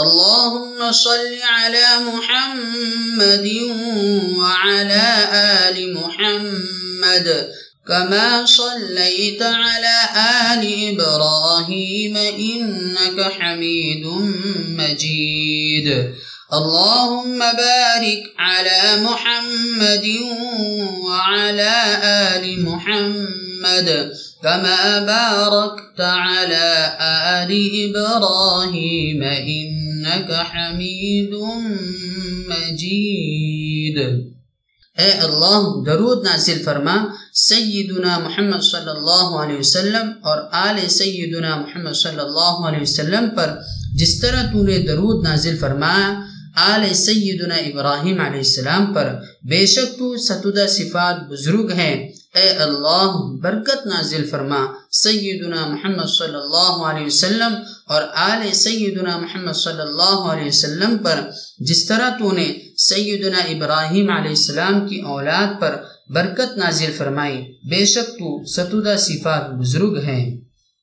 اللهم صل على محمد وعلى آل محمد كما صليت على آل إبراهيم إنك حميد مجيد. اللهم بارك على محمد وعلى آل محمد كما باركت على آل إبراهيم إنك حميد مجيد. اے اللہ درود نازل فرما. سیدنا محمد صلی اللہ علیہ وسلم اور آل سیدنا محمد صلی اللہ علیہ وسلم پر جس طرح تو نے درود نازل فرمایا آل سیدنا ابراہیم علیہ السلام پر بے شک تو ستودہ صفات بزرگ ہیں۔ اے اللہ، برکت نازل فرما۔ سیدنا محمد صلی اللہ علیہ وسلم اور آل سیدنا محمد صلی اللہ علیہ وسلم پر جس طرح تو نے سیدنا ابراہیم علیہ السلام کی اولاد پر برکت نازل فرمائی، بے شک تو ستودہ صفات بزرگ ہیں۔